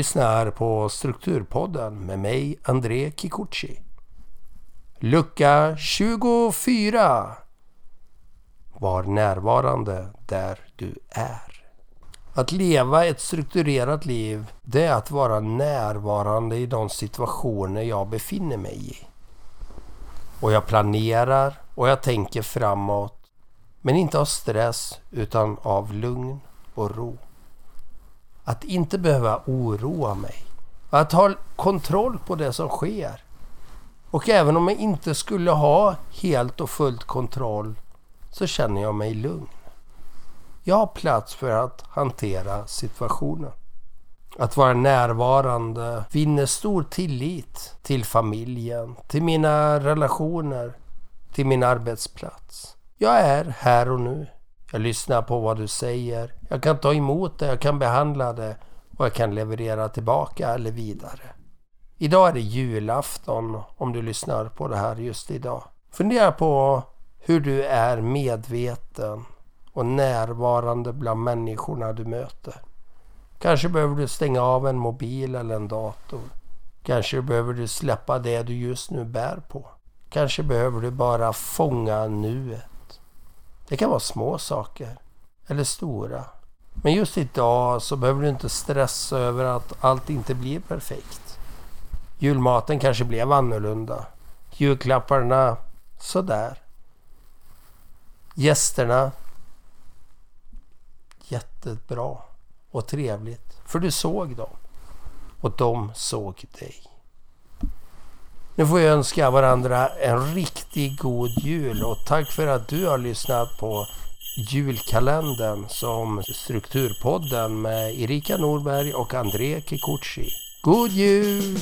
Du lyssnar på Strukturpodden med mig, André Kikuchi. Lucka 24. Var närvarande där du är. Att leva ett strukturerat liv, det är att vara närvarande i de situationer jag befinner mig i. Och jag planerar och jag tänker framåt. Men inte av stress utan av lugn och ro. Att inte behöva oroa mig. Att ha kontroll på det som sker. Och även om jag inte skulle ha helt och fullt kontroll så känner jag mig lugn. Jag har plats för att hantera situationen. Att vara närvarande vinner stor tillit till familjen, till mina relationer, till min arbetsplats. Jag är här och nu. Jag lyssnar på vad du säger. Jag kan ta emot det, jag kan behandla det och jag kan leverera tillbaka eller vidare. Idag är det julafton om du lyssnar på det här just idag. Fundera på hur du är medveten och närvarande bland människorna du möter. Kanske behöver du stänga av en mobil eller en dator. Kanske behöver du släppa det du just nu bär på. Kanske behöver du bara fånga nuet. Det kan vara små saker eller stora. Men just idag så behöver du inte stressa över att allt inte blir perfekt. Julmaten kanske blev annorlunda. Julklapparna sådär. Gästerna jättebra och trevligt. För du såg dem. Och de såg dig. Nu får jag önska varandra en riktigt god jul och tack för att du har lyssnat på julkalendern som Strukturpodden med Erika Norberg och André Kikuchi. God jul!